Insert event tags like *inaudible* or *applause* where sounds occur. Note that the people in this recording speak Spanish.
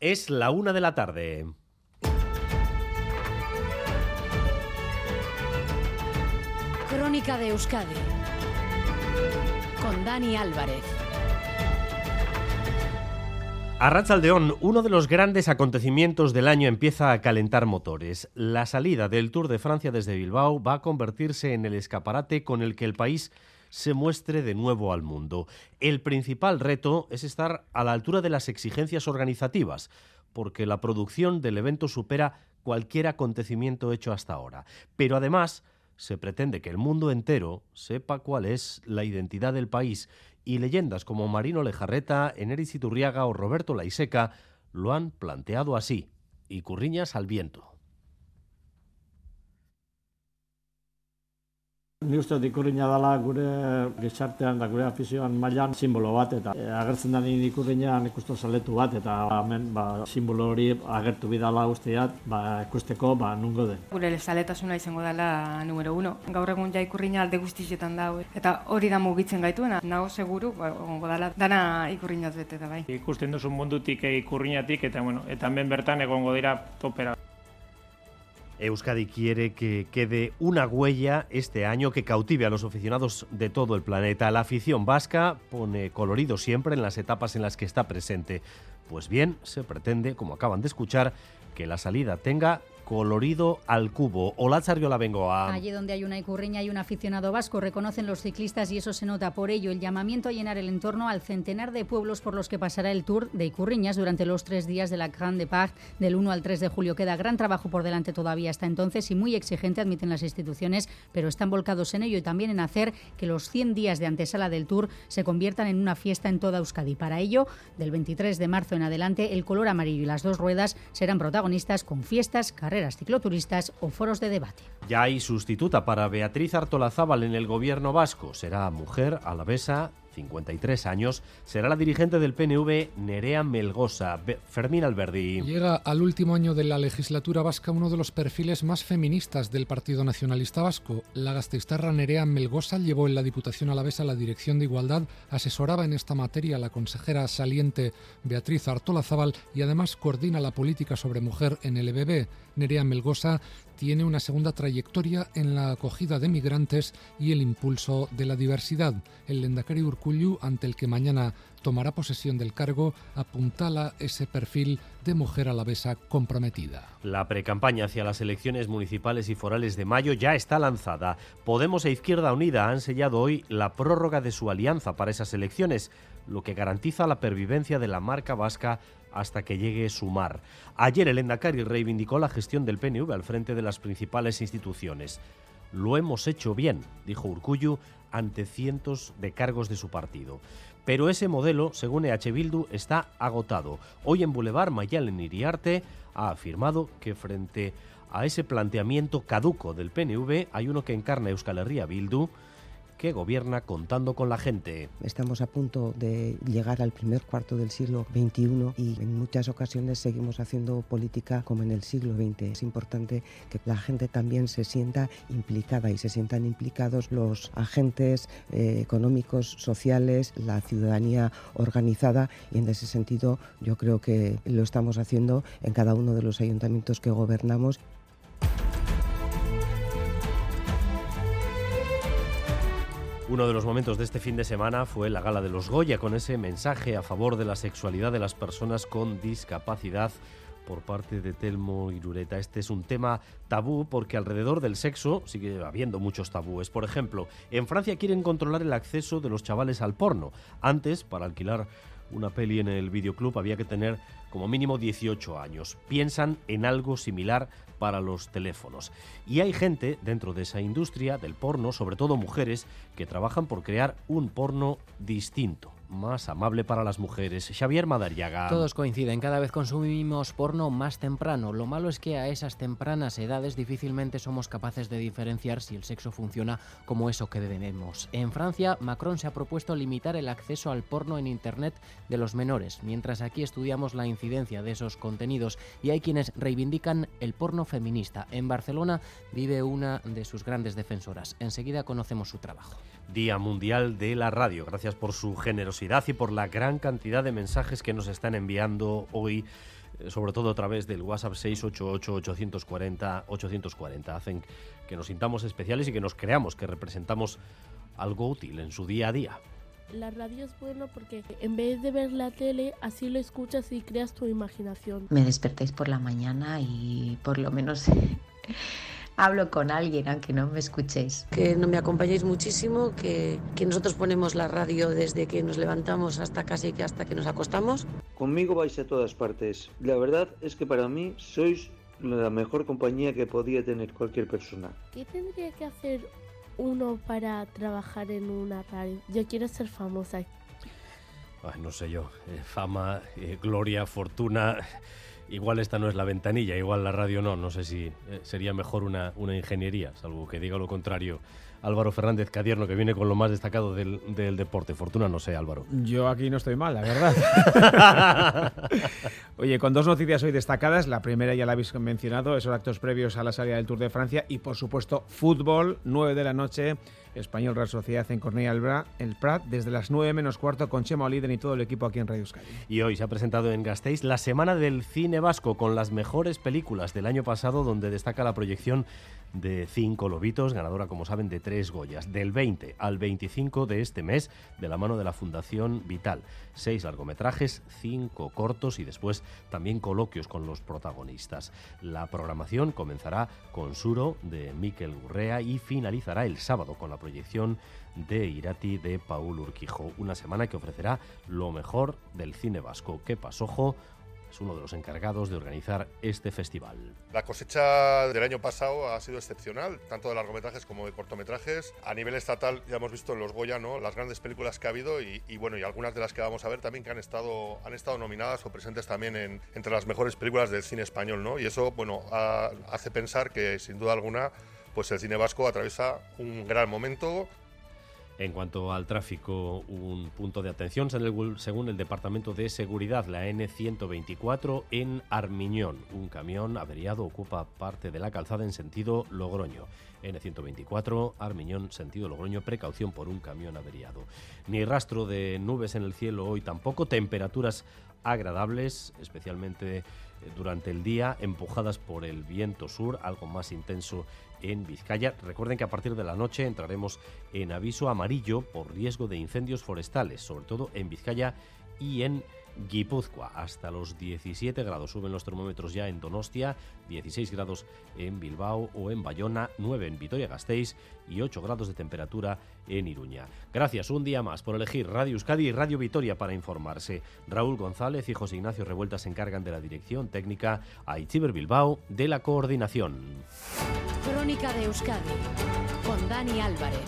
Es la una de la tarde. Crónica de Euskadi con Dani Álvarez. Arrachaldeón, uno de los grandes acontecimientos del año empieza a calentar motores. La salida del Tour de Francia desde Bilbao va a convertirse en el escaparate con el que el país se muestre de nuevo al mundo. El principal reto es estar a la altura de las exigencias organizativas, porque la producción del evento supera cualquier acontecimiento hecho hasta ahora. Pero además se pretende que el mundo entero sepa cuál es la identidad del país y leyendas como Marino Lejarreta, Eneris Iturriaga o Roberto Laiseca lo han planteado así, y curriñas al viento. Ni uste dut ikurriña dela gure gizartean da gure afizioan mailan simbolo bat eta e, agertzen da nire ikurriñan ikusten saletu bat eta hemen ba, simbolo hori agertu bidala guztiat ba, ikusteko ba, nungo den. Gure zaletasuna izango dela numero uno. Gaur egun ja ikurriña alde guztietan da eta hori da mugitzen gaituena. Nago seguru ba, egongo dela dana ikurriñaz bete da bai. Ikusten duzu mundutik ikurriñatik eta bueno, eta hemen bertan egongo dira topera. Euskadi quiere que quede una huella este año que cautive a los aficionados de todo el planeta. La afición vasca pone colorido siempre en las etapas en las que está presente. Pues bien, se pretende, como acaban de escuchar, que la salida tenga colorido al cubo. Hola, la Bengoa. Allí donde hay una icurriña y un aficionado vasco, reconocen los ciclistas y eso se nota. Por ello, el llamamiento a llenar el entorno al centenar de pueblos por los que pasará el Tour de Icurriñas durante los tres días de la Grande Paz del 1 al 3 de julio. Queda gran trabajo por delante todavía hasta entonces y muy exigente, admiten las instituciones, pero están volcados en ello y también en hacer que los 100 días de antesala del Tour se conviertan en una fiesta en toda Euskadi. Para ello, del 23 de marzo en adelante, el color amarillo y las dos ruedas serán protagonistas con fiestas, carreras cicloturistas o foros de debate. Ya hay sustituta para Beatriz Artolazábal en el gobierno vasco. Será mujer, alavesa, 53 años, será la dirigente del PNV Nerea Melgosa. Fermín Alberdi. Llega al último año de la legislatura vasca uno de los perfiles más feministas del Partido Nacionalista Vasco. La gasteiztarra Nerea Melgosa llevó en la Diputación Alavesa la Dirección de Igualdad, asesoraba en esta materia a la consejera saliente Beatriz Artolazábal y además coordina la política sobre mujer en el EBB. Nerea Melgosa tiene una segunda trayectoria en la acogida de migrantes y el impulso de la diversidad. El Lendakari Urkullu, ante el que mañana tomará posesión del cargo, apuntala ese perfil de mujer alavesa comprometida. La precampaña hacia las elecciones municipales y forales de mayo ya está lanzada. Podemos e Izquierda Unida han sellado hoy la prórroga de su alianza para esas elecciones, lo que garantiza la pervivencia de la marca vasca hasta que llegue Sumar. Ayer el Endacari reivindicó la gestión del PNV al frente de las principales instituciones. Lo hemos hecho bien, dijo Urcuyu ante cientos de cargos de su partido. Pero ese modelo, según EH Bildu, está agotado. Hoy en Boulevard, Mayalen Iriarte ha afirmado que frente a ese planteamiento caduco del PNV hay uno que encarna Euskal Herria Bildu, que gobierna contando con la gente. Estamos a punto de llegar al primer cuarto del siglo XXI y en muchas ocasiones seguimos haciendo política como en el siglo XX. Es importante que la gente también se sienta implicada y se sientan implicados los agentes eh, económicos, sociales, la ciudadanía organizada y en ese sentido yo creo que lo estamos haciendo en cada uno de los ayuntamientos que gobernamos. Uno de los momentos de este fin de semana fue la gala de los Goya con ese mensaje a favor de la sexualidad de las personas con discapacidad por parte de Telmo Irureta. Este es un tema tabú porque alrededor del sexo sigue habiendo muchos tabúes. Por ejemplo, en Francia quieren controlar el acceso de los chavales al porno. Antes, para alquilar una peli en el videoclub había que tener como mínimo 18 años. Piensan en algo similar para los teléfonos. Y hay gente dentro de esa industria del porno, sobre todo mujeres, que trabajan por crear un porno distinto más amable para las mujeres. Xavier Madariaga. Todos coinciden, cada vez consumimos porno más temprano. Lo malo es que a esas tempranas edades difícilmente somos capaces de diferenciar si el sexo funciona como eso que debemos. En Francia, Macron se ha propuesto limitar el acceso al porno en Internet de los menores, mientras aquí estudiamos la incidencia de esos contenidos y hay quienes reivindican el porno feminista. En Barcelona vive una de sus grandes defensoras. Enseguida conocemos su trabajo. Día Mundial de la Radio. Gracias por su generosidad y por la gran cantidad de mensajes que nos están enviando hoy eh, sobre todo a través del WhatsApp 688-840-840. Hacen que nos sintamos especiales y que nos creamos que representamos algo útil en su día a día. La radio es bueno porque en vez de ver la tele, así lo escuchas y creas tu imaginación. Me despertáis por la mañana y por lo menos hablo con alguien, aunque no me escuchéis. Que no me acompañéis muchísimo, que, que nosotros ponemos la radio desde que nos levantamos hasta casi que hasta que nos acostamos. Conmigo vais a todas partes. La verdad es que para mí sois la mejor compañía que podía tener cualquier persona. ¿Qué tendría que hacer uno para trabajar en una radio? Yo quiero ser famosa. Ay, no sé yo, eh, fama, eh, gloria, fortuna. Igual esta no es la ventanilla, igual la radio no. No sé si eh, sería mejor una, una ingeniería, salvo que diga lo contrario Álvaro Fernández Cadierno, que viene con lo más destacado del, del, deporte. Fortuna, no sé, Álvaro. Yo aquí no estoy mal, la verdad. *laughs* Oye, con dos noticias hoy destacadas. La primera ya la habéis mencionado, esos actos previos a la salida del Tour de Francia. Y por supuesto, fútbol, 9 de la noche. Español Real Sociedad en Cornellà el Prat desde las 9 menos cuarto con Chema Oliden y todo el equipo aquí en Radio Euskadi. Y hoy se ha presentado en Gasteiz la Semana del Cine Vasco con las mejores películas del año pasado donde destaca la proyección de Cinco Lobitos, ganadora como saben de tres Goyas, del 20 al 25 de este mes de la mano de la Fundación Vital. Seis largometrajes, cinco cortos y después también coloquios con los protagonistas. La programación comenzará con Suro de Miquel Gurrea y finalizará el sábado con la proyección de Irati de Paul Urquijo. Una semana que ofrecerá lo mejor del cine vasco. ¿Qué pasojo? Es uno de los encargados de organizar este festival. La cosecha del año pasado ha sido excepcional, tanto de largometrajes como de cortometrajes. A nivel estatal ya hemos visto en los Goya ¿no? las grandes películas que ha habido y, bueno y algunas de las que vamos a ver también que han estado han estado nominadas o presentes también en, entre las mejores películas del cine español, ¿no? Y eso bueno ha, hace pensar que sin duda alguna pues el cine vasco atraviesa un gran momento en cuanto al tráfico, un punto de atención según el Departamento de Seguridad, la N124 en Armiñón. Un camión averiado ocupa parte de la calzada en sentido Logroño. N124, Armiñón, sentido Logroño, precaución por un camión averiado. Ni rastro de nubes en el cielo hoy tampoco, temperaturas agradables, especialmente durante el día, empujadas por el viento sur, algo más intenso en Vizcaya. Recuerden que a partir de la noche entraremos en aviso amarillo por riesgo de incendios forestales, sobre todo en Vizcaya y en Guipúzcoa. Hasta los 17 grados suben los termómetros ya en Donostia, 16 grados en Bilbao o en Bayona, 9 en Vitoria-Gasteiz y 8 grados de temperatura en Iruña. Gracias un día más por elegir Radio Euskadi y Radio Vitoria para informarse. Raúl González y José Ignacio Revuelta se encargan de la dirección técnica, a Itziber Bilbao de la coordinación. Crónica de Euskadi con Dani Álvarez.